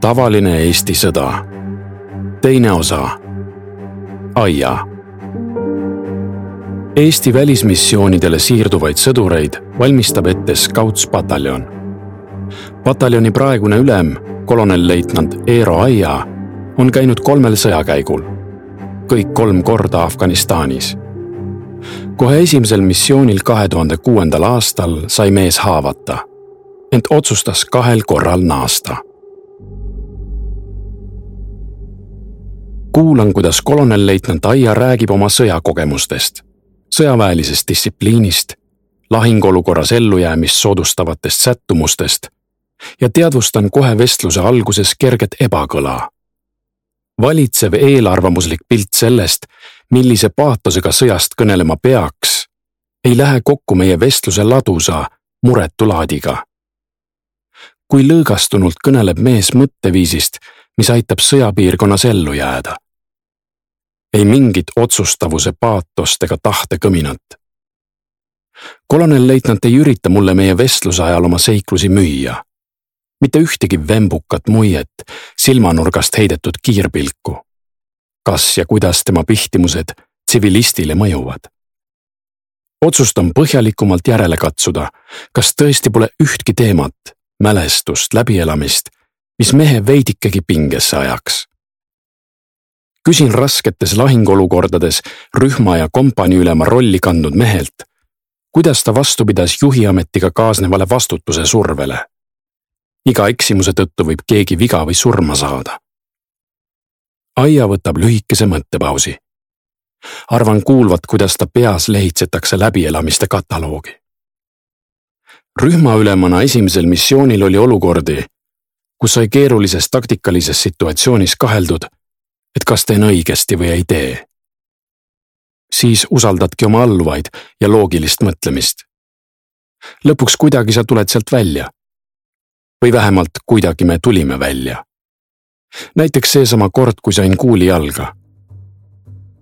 tavaline Eesti sõda. teine osa. Aia. Eesti välismissioonidele siirduvaid sõdureid valmistab ette Scouts-pataljon. pataljoni praegune ülem, kolonelleitnant Eero Aia, on käinud kolmel sõjakäigul, kõik kolm korda Afganistanis. kohe esimesel missioonil kahe tuhande kuuendal aastal sai mees haavata, ent otsustas kahel korral naasta kuulan, kuidas kolonelleitnant Aia räägib oma sõjakogemustest, sõjaväelisest distsipliinist, lahinguolukorras ellujäämist soodustavatest sättumustest ja teadvustan kohe vestluse alguses kerget ebakõla. valitsev eelarvamuslik pilt sellest, millise paatosega sõjast kõnelema peaks, ei lähe kokku meie vestluse ladusa, muretu laadiga. kui lõõgastunult kõneleb mees mõtteviisist mis aitab sõjapiirkonnas ellu jääda. ei mingit otsustavuse paatost ega tahtekõminat. kolonelleitnant ei ürita mulle meie vestluse ajal oma seiklusi müüa. mitte ühtegi vembukat muiet, silmanurgast heidetud kiirpilku. kas ja kuidas tema pihtimused tsivilistile mõjuvad otsustan põhjalikumalt järele katsuda, kas tõesti pole ühtki teemat, mälestust, läbielamist mis mehe veidikegi pingesse ajaks. küsin rasketes lahinguolukordades rühma ja kompaniiülema rolli kandnud mehelt, kuidas ta vastu pidas juhiametiga kaasnevale vastutuse survele. iga eksimuse tõttu võib keegi viga või surma saada. Aia võtab lühikese mõttepausi. arvan kuulvat, kuidas ta peas lehitsetakse läbielamiste kataloogi rühmaülemana esimesel missioonil oli olukordi, kus sai keerulises taktikalises situatsioonis kaheldud, et kas teen õigesti või ei tee. siis usaldadki oma alluvaid ja loogilist mõtlemist. lõpuks kuidagi sa tuled sealt välja. või vähemalt kuidagi me tulime välja. näiteks seesama kord, kui sain kuuli jalga.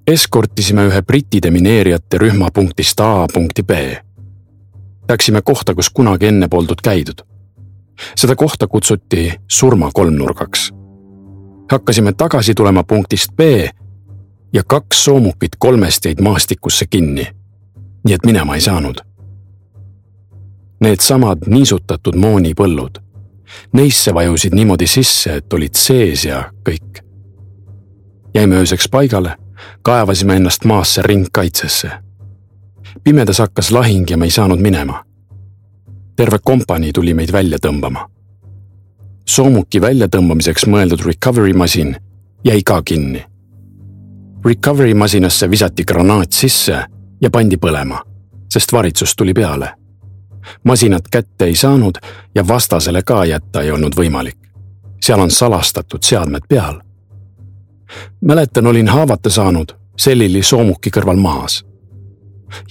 eskortisime ühe Briti demineerijate rühma punktist A punkti B. Läksime kohta, kus kunagi enne poldud käidud seda kohta kutsuti surmakolmnurgaks. hakkasime tagasi tulema punktist B ja kaks soomukit kolmest jäid maastikusse kinni. nii et minema ei saanud. Needsamad niisutatud moonipõllud, neisse vajusid niimoodi sisse, et olid sees ja kõik. jäime ööseks paigale, kaevasime ennast maasse ringkaitsesse. pimedas hakkas lahing ja me ei saanud minema terve kompanii tuli meid välja tõmbama. soomuki väljatõmbamiseks mõeldud recovery masin jäi ka kinni. Recovery masinasse visati granaat sisse ja pandi põlema, sest varitsus tuli peale. masinat kätte ei saanud ja vastasele ka jätta ei olnud võimalik. seal on salastatud seadmed peal. mäletan, olin haavata saanud, selili soomuki kõrval maas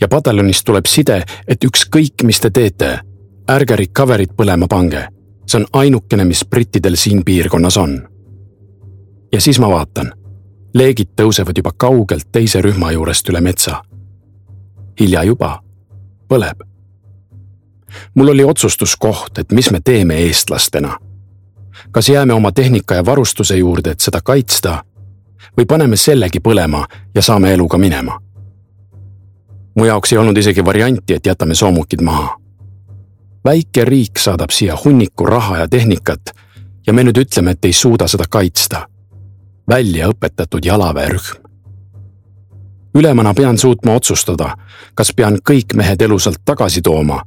ja pataljonist tuleb side, et ükskõik, mis te teete, ärge recovery't põlema pange, see on ainukene, mis brittidel siin piirkonnas on. ja siis ma vaatan, leegid tõusevad juba kaugelt teise rühma juurest üle metsa. hilja juba, põleb. mul oli otsustuskoht, et mis me teeme eestlastena. kas jääme oma tehnika ja varustuse juurde, et seda kaitsta või paneme sellegi põlema ja saame eluga minema mu jaoks ei olnud isegi varianti, et jätame soomukid maha väike riik saadab siia hunniku raha ja tehnikat ja me nüüd ütleme, et ei suuda seda kaitsta. välja õpetatud jalaväerühm. ülemana pean suutma otsustada, kas pean kõik mehed elusalt tagasi tooma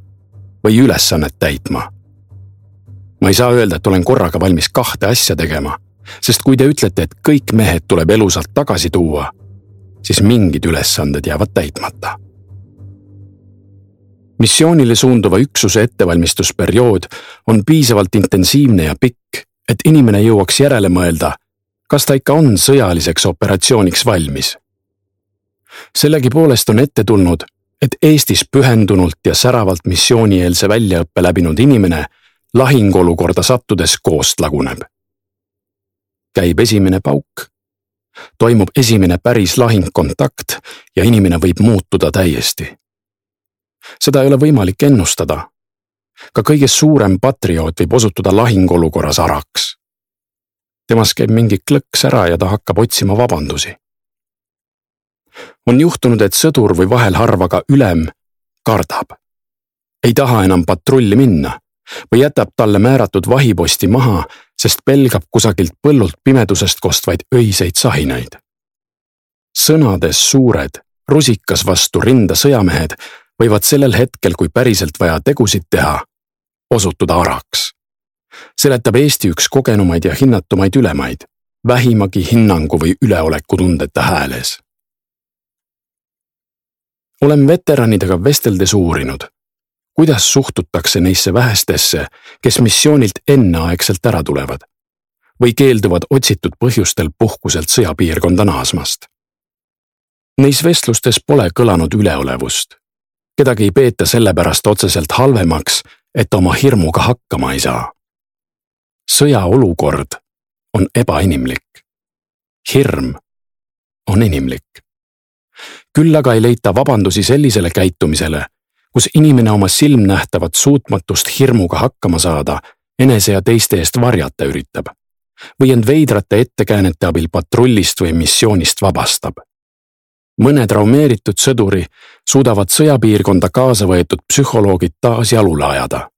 või ülesannet täitma. ma ei saa öelda, et olen korraga valmis kahte asja tegema, sest kui te ütlete, et kõik mehed tuleb elusalt tagasi tuua, siis mingid ülesanded jäävad täitmata missioonile suunduva üksuse ettevalmistusperiood on piisavalt intensiivne ja pikk, et inimene jõuaks järele mõelda, kas ta ikka on sõjaliseks operatsiooniks valmis. sellegipoolest on ette tulnud, et Eestis pühendunult ja säravalt missioonieelse väljaõppe läbinud inimene lahinguolukorda sattudes koost laguneb. käib esimene pauk, toimub esimene päris lahingkontakt ja inimene võib muutuda täiesti seda ei ole võimalik ennustada. ka kõige suurem patrioot võib osutuda lahinguolukorras araks. temas käib mingi klõks ära ja ta hakkab otsima vabandusi. on juhtunud, et sõdur või vahel harva ka ülem kardab. ei taha enam patrulli minna või jätab talle määratud vahiposti maha, sest pelgab kusagilt põllult pimedusest kostvaid öiseid sahinaid. sõnades suured, rusikas vastu rinda sõjamehed võivad sellel hetkel, kui päriselt vaja tegusid teha, osutuda araks. seletab Eesti üks kogenumaid ja hinnatumaid ülemaid, vähimagi hinnangu või üleoleku tundeta hääles. olen veteranidega vesteldes uurinud, kuidas suhtutakse neisse vähestesse, kes missioonilt enneaegselt ära tulevad või keelduvad otsitud põhjustel puhkuselt sõjapiirkonda naasmast. Neis vestlustes pole kõlanud üleolevust kedagi ei peeta sellepärast otseselt halvemaks, et oma hirmuga hakkama ei saa. sõjaolukord on ebainimlik. hirm on inimlik. küll aga ei leita vabandusi sellisele käitumisele, kus inimene oma silmnähtavat suutmatust hirmuga hakkama saada enese ja teiste eest varjata üritab või end veidrate ettekäänete abil patrullist või missioonist vabastab mõne traumeeritud sõduri suudavad sõjapiirkonda kaasa võetud psühholoogid taas jalule ajada.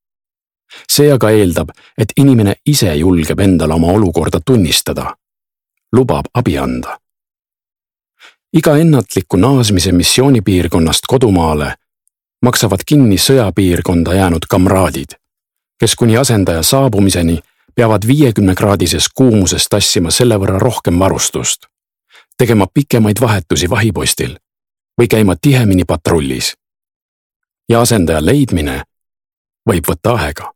see aga eeldab, et inimene ise julgeb endale oma olukorda tunnistada, lubab abi anda. iga ennatliku naasmise missioonipiirkonnast kodumaale maksavad kinni sõjapiirkonda jäänud kamraadid, kes kuni asendaja saabumiseni peavad viiekümne kraadises kuumuses tassima selle võrra rohkem varustust tegema pikemaid vahetusi vahipostil või käima tihemini patrullis. ja asendaja leidmine võib võtta aega.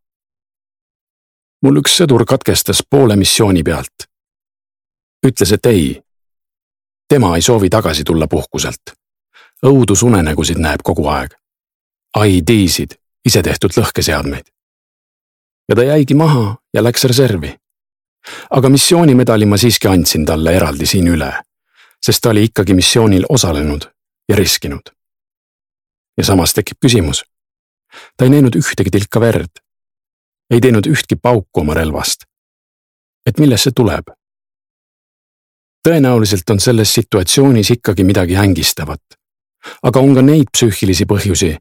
mul üks sõdur katkestas poole missiooni pealt. ütles, et ei. tema ei soovi tagasi tulla puhkuselt. õudusunenägusid näeb kogu aeg. ID-sid, isetehtud lõhkeseadmeid. ja ta jäigi maha ja läks reservi aga missioonimedali ma siiski andsin talle eraldi siin üle sest ta oli ikkagi missioonil osalenud ja riskinud. ja samas tekib küsimus. ta ei näinud ühtegi tilka verd. ei teinud ühtki pauku oma relvast. et millest see tuleb? tõenäoliselt on selles situatsioonis ikkagi midagi ängistavat. aga on ka neid psüühilisi põhjusi,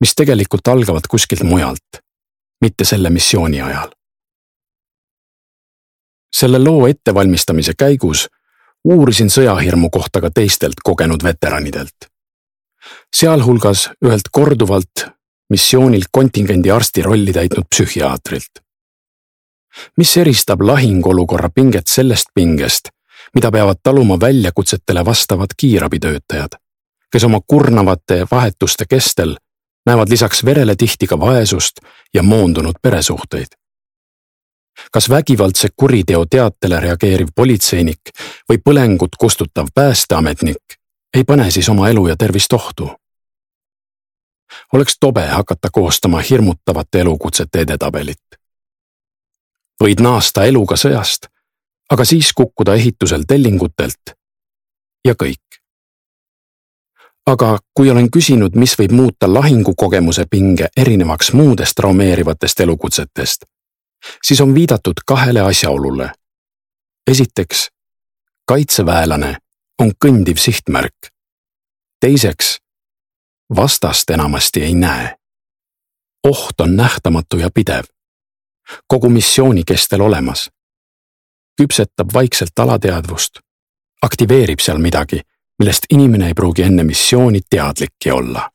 mis tegelikult algavad kuskilt mujalt, mitte selle missiooni ajal. selle loo ettevalmistamise käigus uurisin sõjahirmu kohta ka teistelt kogenud veteranidelt. sealhulgas ühelt korduvalt missioonil kontingendi arsti rolli täitnud psühhiaatrilt. mis eristab lahinguolukorra pinget sellest pingest, mida peavad taluma väljakutsetele vastavad kiirabitöötajad, kes oma kurnavate vahetuste kestel näevad lisaks verele tihti ka vaesust ja moondunud peresuhteid kas vägivaldse kuriteo teatele reageeriv politseinik või põlengut kustutav päästeametnik ei pane siis oma elu ja tervist ohtu. oleks tobe hakata koostama hirmutavate elukutsete edetabelit. võid naasta eluga sõjast, aga siis kukkuda ehitusel tellingutelt ja kõik. aga kui olen küsinud, mis võib muuta lahingukogemuse pinge erinevaks muudest traumeerivatest elukutsetest siis on viidatud kahele asjaolule. esiteks, kaitseväelane on kõndiv sihtmärk. teiseks, vastast enamasti ei näe. oht on nähtamatu ja pidev, kogu missiooni kestel olemas. küpsetab vaikselt alateadvust, aktiveerib seal midagi, millest inimene ei pruugi enne missiooni teadlikki olla.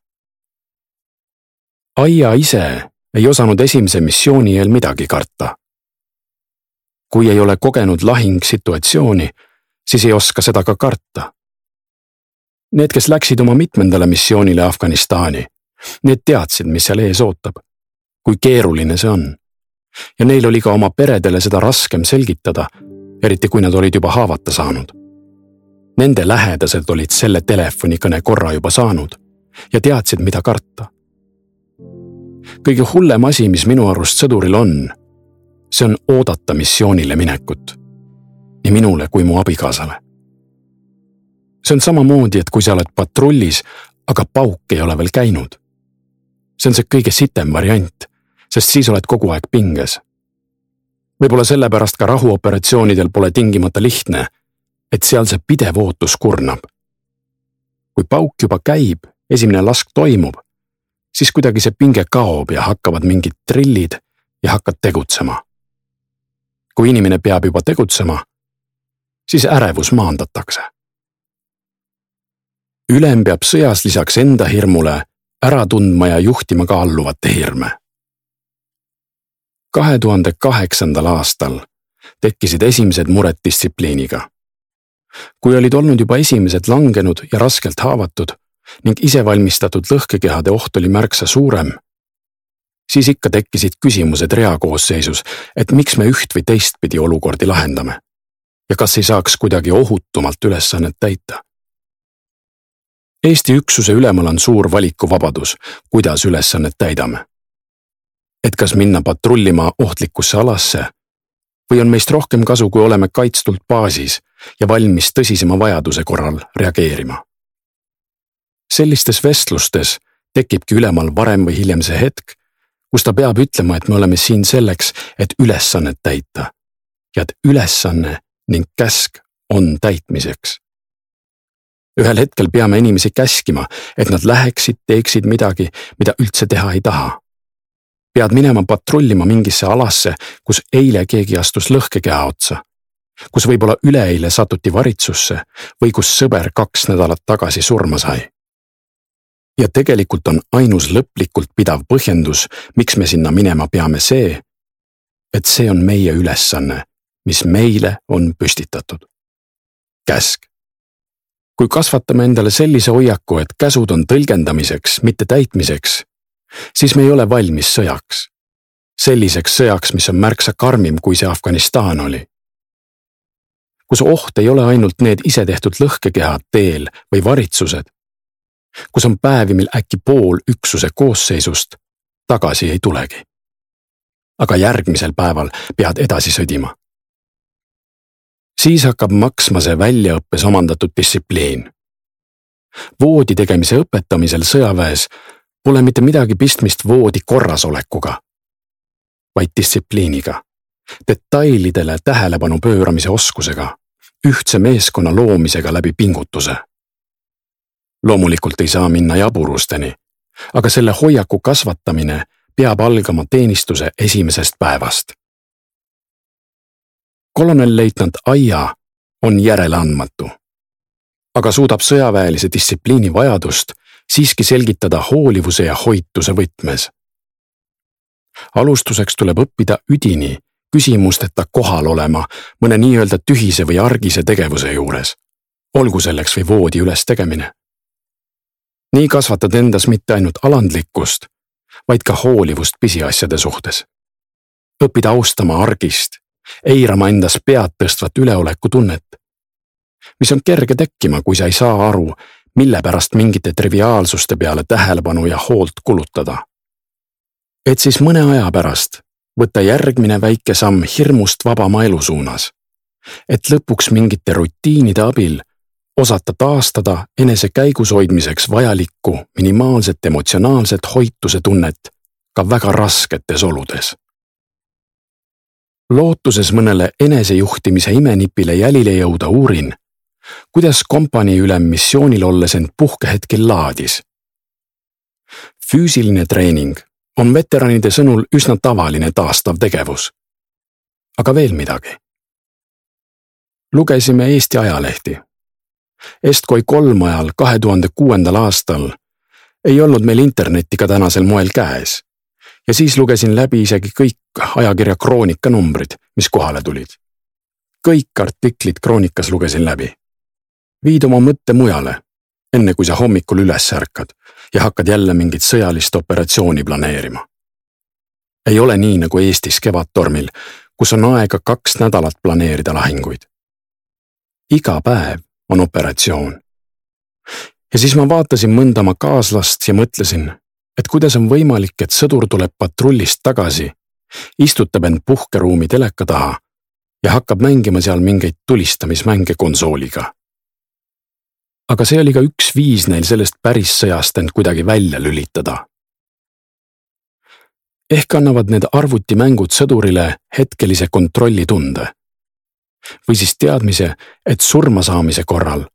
aia ise ei osanud esimese missiooni eel midagi karta. kui ei ole kogenud lahingsituatsiooni, siis ei oska seda ka karta. Need, kes läksid oma mitmendale missioonile Afganistani, need teadsid, mis seal ees ootab, kui keeruline see on. ja neil oli ka oma peredele seda raskem selgitada, eriti kui nad olid juba haavata saanud. Nende lähedased olid selle telefonikõne korra juba saanud ja teadsid, mida karta kõige hullem asi, mis minu arust sõduril on, see on oodata missioonile minekut. nii minule kui mu abikaasale. see on samamoodi, et kui sa oled patrullis, aga pauk ei ole veel käinud. see on see kõige sitem variant, sest siis oled kogu aeg pinges. võib-olla sellepärast ka rahuoperatsioonidel pole tingimata lihtne, et seal see pidev ootus kurnab. kui pauk juba käib, esimene lask toimub, siis kuidagi see pinge kaob ja hakkavad mingid trillid ja hakkad tegutsema. kui inimene peab juba tegutsema, siis ärevus maandatakse. ülem peab sõjas lisaks enda hirmule ära tundma ja juhtima ka alluvate hirme kahe tuhande kaheksandal aastal tekkisid esimesed mured distsipliiniga. kui olid olnud juba esimesed langenud ja raskelt haavatud ning isevalmistatud lõhkekehade oht oli märksa suurem, siis ikka tekkisid küsimused reakoosseisus, et miks me üht või teistpidi olukordi lahendame ja kas ei saaks kuidagi ohutumalt ülesannet täita. Eesti üksuse ülemal on suur valikuvabadus, kuidas ülesannet täidame et kas minna patrullima ohtlikusse alasse või on meist rohkem kasu, kui oleme kaitstult baasis ja valmis tõsisema vajaduse korral reageerima. Sellistes vestlustes tekibki ülemal varem või hiljem see hetk, kus ta peab ütlema, et me oleme siin selleks, et ülesannet täita ja et ülesanne ning käsk on täitmiseks. ühel hetkel peame inimesi käskima, et nad läheksid, teeksid midagi, mida üldse teha ei taha pead minema patrullima mingisse alasse, kus eile keegi astus lõhkekeha otsa, kus võib-olla üleeile satuti varitsusse või kus sõber kaks nädalat tagasi surma sai. Ja tegelikult on ainus lõplikult pidav põhjendus, miks me sinna minema peame see, et see on meie ülesanne, mis meile on püstitatud. käsk. kui kasvatame endale sellise hoiaku, et käsud on tõlgendamiseks, mitte täitmiseks siis me ei ole valmis sõjaks. selliseks sõjaks, mis on märksa karmim, kui see Afganistan oli. kus oht ei ole ainult need isetehtud lõhkekehad teel või varitsused. Kus on päevi, mil äkki pool üksuse koosseisust tagasi ei tulegi. aga järgmisel päeval pead edasi sõdima. siis hakkab maksma see väljaõppes omandatud distsipliin voodi tegemise õpetamisel sõjaväes pole mitte midagi pistmist voodi korrasolekuga, vaid distsipliiniga, detailidele tähelepanu pööramise oskusega, ühtse meeskonna loomisega läbi pingutuse. Loomulikult ei saa minna jaburusteni, aga selle hoiaku kasvatamine peab algama teenistuse esimesest päevast. kolonelleitnant Aia on järeleandmatu, aga suudab sõjaväelise distsipliini vajadust siiski selgitada hoolivuse ja hoituse võtmes. alustuseks tuleb õppida üdini küsimusteta kohal olema mõne nii-öelda tühise või argise tegevuse juures, olgu selleks või voodi üles tegemine. Nii kasvatad endas mitte ainult alandlikkust, vaid ka hoolivust pisiasjade suhtes. õpid austama argist, eirama endas pead tõstvat üleolekutunnet, mis on kerge tekkima, kui sa ei saa aru, mille pärast mingite triviaalsuste peale tähelepanu ja hoolt kulutada. et siis mõne aja pärast võtta järgmine väike samm hirmust vabama elu suunas. et lõpuks mingite rutiinide abil osata taastada enese käigus hoidmiseks vajalikku minimaalset emotsionaalset hoituse tunnet ka väga rasketes oludes. lootuses mõnele enesejuhtimise imenipile jälile jõuda uurin kuidas kompaniiülem missioonil olles end puhkehetkel laadis. füüsiline treening on veteranide sõnul üsna tavaline taastav tegevus. aga veel midagi. lugesime Eesti ajalehti. Estkoi kolm ajal kahe tuhande kuuendal aastal ei olnud meil internetti ka tänasel moel käes ja siis lugesin läbi isegi kõik ajakirja Kroonika numbrid, mis kohale tulid. kõik artiklid Kroonikas lugesin läbi viid oma mõtte mujale, enne kui sa hommikul üles ärkad ja hakkad jälle mingit sõjalist operatsiooni planeerima. ei ole nii nagu Eestis kevadtormil, kus on aega kaks nädalat planeerida lahinguid. iga päev on operatsioon. ja siis ma vaatasin mõnda oma kaaslast ja mõtlesin, et kuidas on võimalik, et sõdur tuleb patrullist tagasi, istutab end puhkeruumi teleka taha ja hakkab mängima seal mingeid tulistamismänge konsooliga aga see oli ka üks viis neil sellest päris sõjast end kuidagi välja lülitada. ehk annavad need arvutimängud sõdurile hetkelise kontrollitunde. Või siis teadmise, et surma saamise korral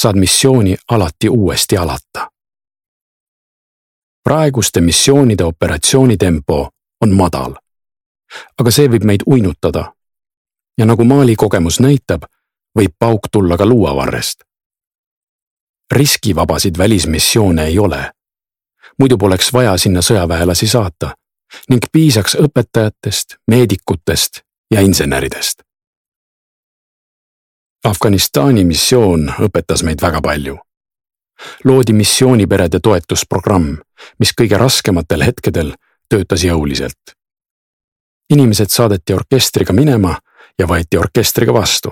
saad missiooni alati uuesti alata. praeguste missioonide operatsioonitempo on madal. aga see võib meid uinutada. ja nagu Mali kogemus näitab, võib pauk tulla ka luuavarrest. riskivabasid välismissioone ei ole. muidu poleks vaja sinna sõjaväelasi saata ning piisaks õpetajatest, meedikutest ja inseneridest. Afganistani missioon õpetas meid väga palju. loodi missiooniperede toetusprogramm, mis kõige raskematel hetkedel töötas jõuliselt. inimesed saadeti orkestriga minema ja võeti orkestriga vastu.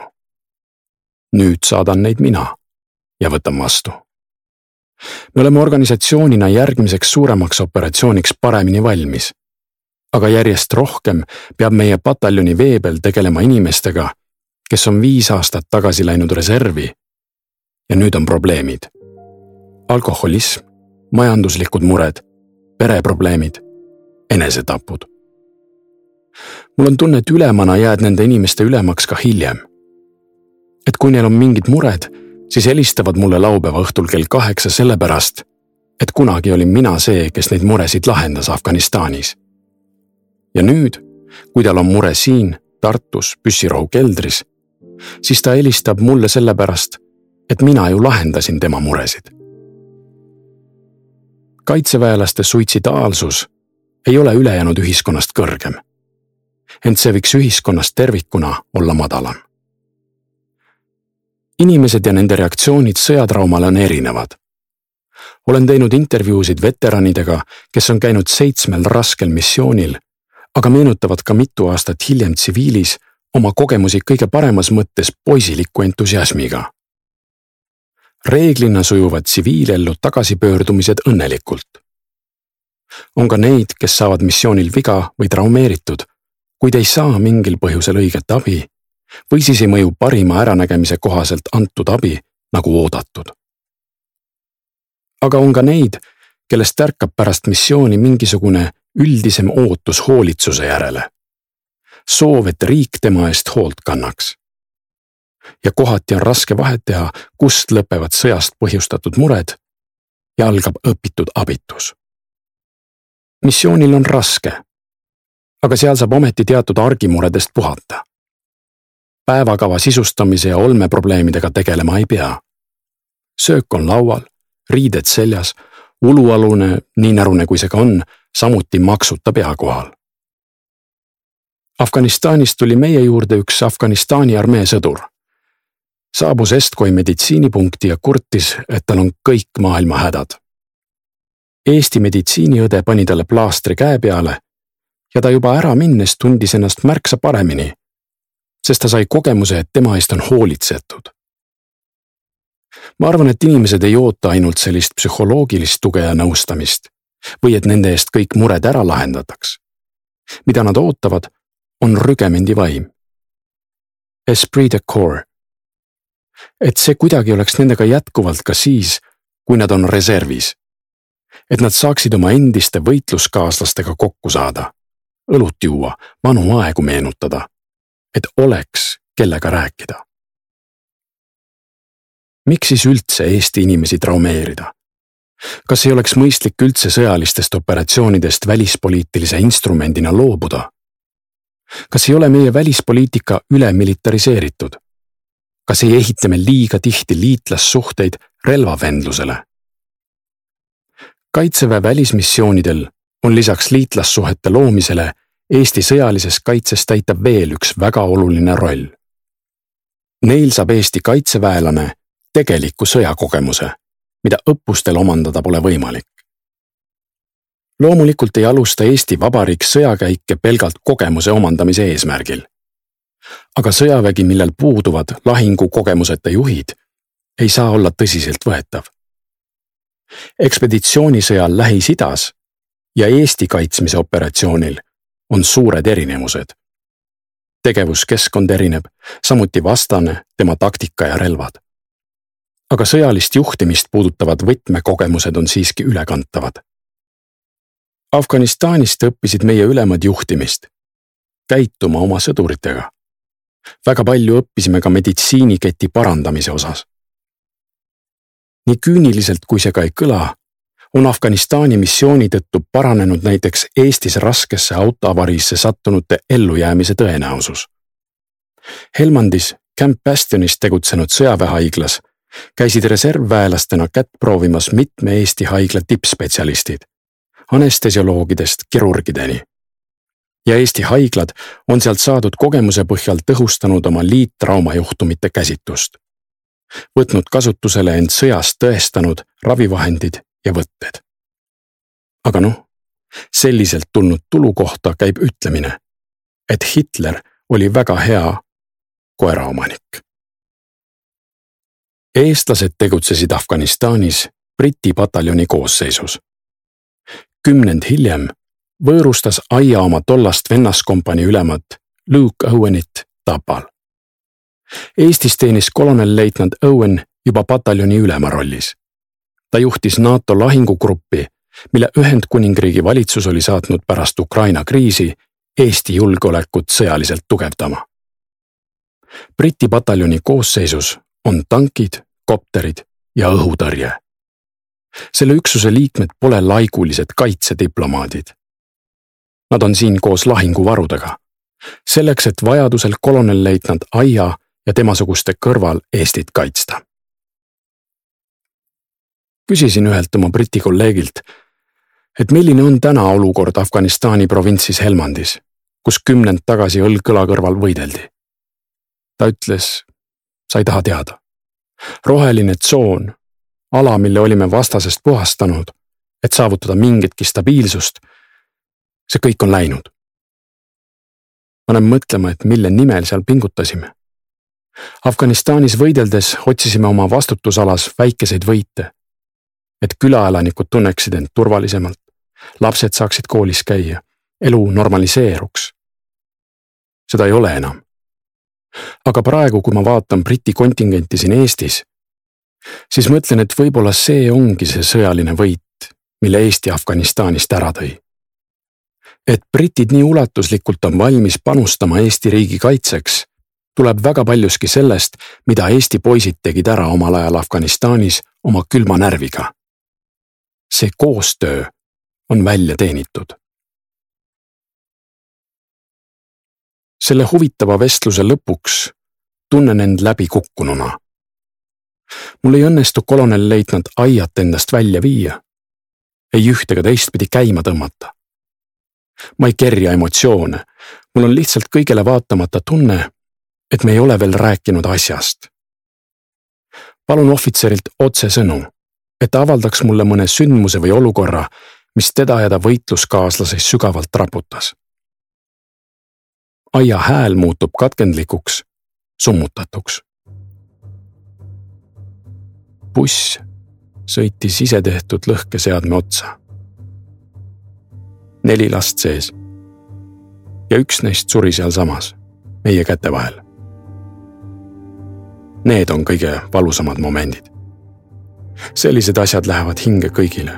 nüüd saadan neid mina ja võtan vastu. me oleme organisatsioonina järgmiseks suuremaks operatsiooniks paremini valmis aga järjest rohkem peab meie pataljoni veebel tegelema inimestega, kes on viis aastat tagasi läinud reservi. ja nüüd on probleemid. alkoholism, majanduslikud mured, pereprobleemid, enesetapud. mul on tunne, et ülemana jääd nende inimeste ülemaks ka hiljem. et kui neil on mingid mured, siis helistavad mulle laupäeva õhtul kell kaheksa sellepärast, et kunagi olin mina see, kes neid muresid lahendas Afganistanis ja nüüd, kui tal on mure siin Tartus püssirohu keldris, siis ta helistab mulle sellepärast, et mina ju lahendasin tema muresid. kaitseväelaste suitsidaalsus ei ole ülejäänud ühiskonnast kõrgem. ent see võiks ühiskonnast tervikuna olla madalam. inimesed ja nende reaktsioonid sõjatraumale on erinevad olen teinud intervjuusid veteranidega, kes on käinud seitsmel raskel missioonil aga meenutavad ka mitu aastat hiljem tsiviilis oma kogemusi kõige paremas mõttes poisiliku entusiasmiga. reeglina sujuvad tsiviilellu tagasipöördumised õnnelikult. on ka neid, kes saavad missioonil viga või traumeeritud, kuid ei saa mingil põhjusel õiget abi või siis ei mõju parima äranägemise kohaselt antud abi nagu oodatud. aga on ka neid, kellest ärkab pärast missiooni mingisugune üldisem ootus hoolitsuse järele. Soov, et riik tema eest hoolt kannaks. ja kohati on raske vahet teha, kust lõpevad sõjast põhjustatud mured ja algab õpitud abitus. missioonil on raske, aga seal saab ometi teatud argimuredest puhata. päevakava sisustamise ja olmeprobleemidega tegelema ei pea. söök on laual, riided seljas, ulualune, nii närune kui see ka on samuti maksuta pea kohal. Afganistanist tuli meie juurde üks Afganistani armee sõdur. saabus Estkoi meditsiinipunkti ja kurtis, et tal on kõik maailma hädad. Eesti meditsiiniõde pani talle plaastri käe peale ja ta juba ära minnes tundis ennast märksa paremini, sest ta sai kogemuse, et tema eest on hoolitsetud ma arvan, et inimesed ei oota ainult sellist psühholoogilist tuge ja nõustamist või et nende eest kõik mured ära lahendataks. mida nad ootavad, on rügemendi vaim. Esprit de corps. et see kuidagi oleks nendega jätkuvalt ka siis, kui nad on reservis. et nad saaksid oma endiste võitluskaaslastega kokku saada, õlut juua, vanu aegu meenutada. et oleks, kellega rääkida. miks siis üldse Eesti inimesi traumeerida? kas ei oleks mõistlik üldse sõjalistest operatsioonidest välispoliitilise instrumendina loobuda? Kas ei ole meie välispoliitika ülemilitariseeritud? kas ei ehita me liiga tihti liitlassuhteid relvavendlusele? kaitseväe välismissioonidel on lisaks liitlassuhete loomisele Eesti sõjalises kaitses täita veel üks väga oluline roll. Neil saab Eesti kaitseväelane tegeliku sõjakogemuse mida õppustel omandada pole võimalik. Loomulikult ei alusta Eesti Vabariik sõjakäike pelgalt kogemuse omandamise eesmärgil. aga sõjavägi, millel puuduvad lahingukogemuseta juhid, ei saa olla tõsiseltvõetav. ekspeditsioonisõjal Lähis-Idas ja Eesti kaitsmise operatsioonil on suured erinevused. tegevuskeskkond erineb, samuti vastane, tema taktika ja relvad aga sõjalist juhtimist puudutavad võtmekogemused on siiski ülekantavad. Afganistanist õppisid meie ülemad juhtimist, käituma oma sõduritega. väga palju õppisime ka meditsiiniketi parandamise osas. nii küüniliselt, kui see ka ei kõla, on Afganistani missiooni tõttu paranenud näiteks Eestis raskesse autoavariisse sattunute ellujäämise tõenäosus. Helmandis Camp Bastionis tegutsenud sõjaväehaiglas käisid reservväelastena kätt proovimas mitme Eesti haigla tippspetsialistid, anestesioloogidest kirurgideni. ja Eesti haiglad on sealt saadud kogemuse põhjal tõhustanud oma liittraumajuhtumite käsitlust. võtnud kasutusele end sõjas tõestanud ravivahendid ja võtted. aga noh, selliselt tulnud tulu kohta käib ütlemine, et Hitler oli väga hea koeraomanik. eestlased tegutsesid Afganistanis Briti pataljoni koosseisus. Kümnend hiljem võõrustas aia oma tollast vennaskompanii ülemat Luke Owenit Tapal. Eestis teenis kolonelleitnant Owen juba pataljoni ülema rollis ta juhtis NATO lahingugruppi, mille Ühendkuningriigi valitsus oli saatnud pärast Ukraina kriisi Eesti julgeolekut sõjaliselt tugevdama. Briti pataljoni koosseisus on tankid, kopterid ja õhutõrje. Selle üksuse liikmed pole laigulised kaitsediplomaadid. Nad on siin koos lahinguvarudega, selleks et vajadusel kolonelleitnant Aia ja temasuguste kõrval Eestit kaitsta küsisin ühelt oma Briti kolleegilt, et milline on täna olukord Afganistani provintsis Helmandis, kus kümnend tagasi õlg kõla kõrval võideldi. ta ütles, sa ei taha teada. roheline tsoon, ala, mille olime vastasest puhastanud, et saavutada mingitki stabiilsust, see kõik on läinud. panen mõtlema, et mille nimel seal pingutasime. Afganistanis võideldes otsisime oma vastutusalas väikeseid võite et külaelanikud tunneksid end turvalisemalt, lapsed saaksid koolis käia, elu normaliseeruks. seda ei ole enam. aga praegu, kui ma vaatan Briti kontingenti siin Eestis, siis mõtlen, et võib-olla see ongi see sõjaline võit, mille Eesti Afganistanist ära tõi. et britid nii ulatuslikult on valmis panustama Eesti riigi kaitseks, tuleb väga paljuski sellest, mida Eesti poisid tegid ära omal ajal Afganistanis oma külma närviga see koostöö on välja teenitud. selle huvitava vestluse lõpuks tunnen end läbikukkununa. Mul ei õnnestu kolonelleitnant Aiat endast välja viia, ei üht ega teistpidi käima tõmmata. ma ei kerja emotsioone, mul on lihtsalt kõigele vaatamata tunne, et me ei ole veel rääkinud asjast. palun ohvitserilt otsesõnu et ta avaldaks mulle mõne sündmuse või olukorra, mis teda ja ta võitluskaaslasi sügavalt raputas. aia hääl muutub katkendlikuks, summutatuks. Buss sõitis isetehtud lõhkeseadme otsa. neli last sees. ja üks neist suri sealsamas, meie käte vahel. Need on kõige valusamad momendid sellised asjad lähevad hinge kõigile,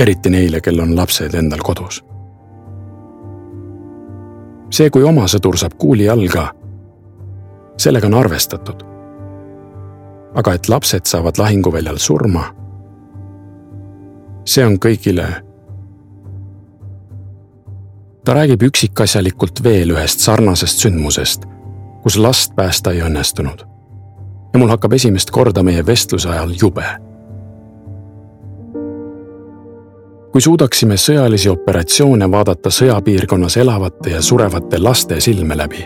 eriti neile, kel on lapsed endal kodus. see, kui oma sõdur saab kuuli jalga, sellega on arvestatud. Aga et lapsed saavad lahinguväljal surma, see on kõigile. ta räägib üksikasjalikult veel ühest sarnasest sündmusest, kus last päästa ei õnnestunud ja mul hakkab esimest korda meie vestluse ajal jube kui suudaksime sõjalisi operatsioone vaadata sõjapiirkonnas elavate ja surevate laste silme läbi,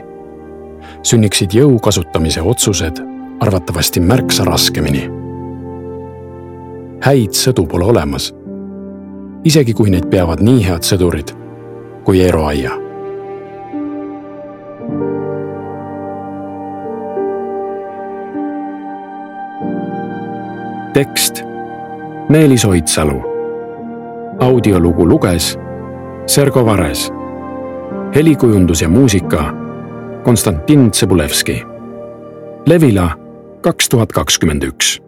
sünniksid jõu kasutamise otsused arvatavasti märksa raskemini. häid sõdu pole olemas, isegi kui neid peavad nii head sõdurid kui Eero Aia. tekst Meelis Oidsalu audiolugu luges Sergo Vares. helikujundus ja muusika Konstantin Tsõbulevski. Levila kaks tuhat kakskümmend üks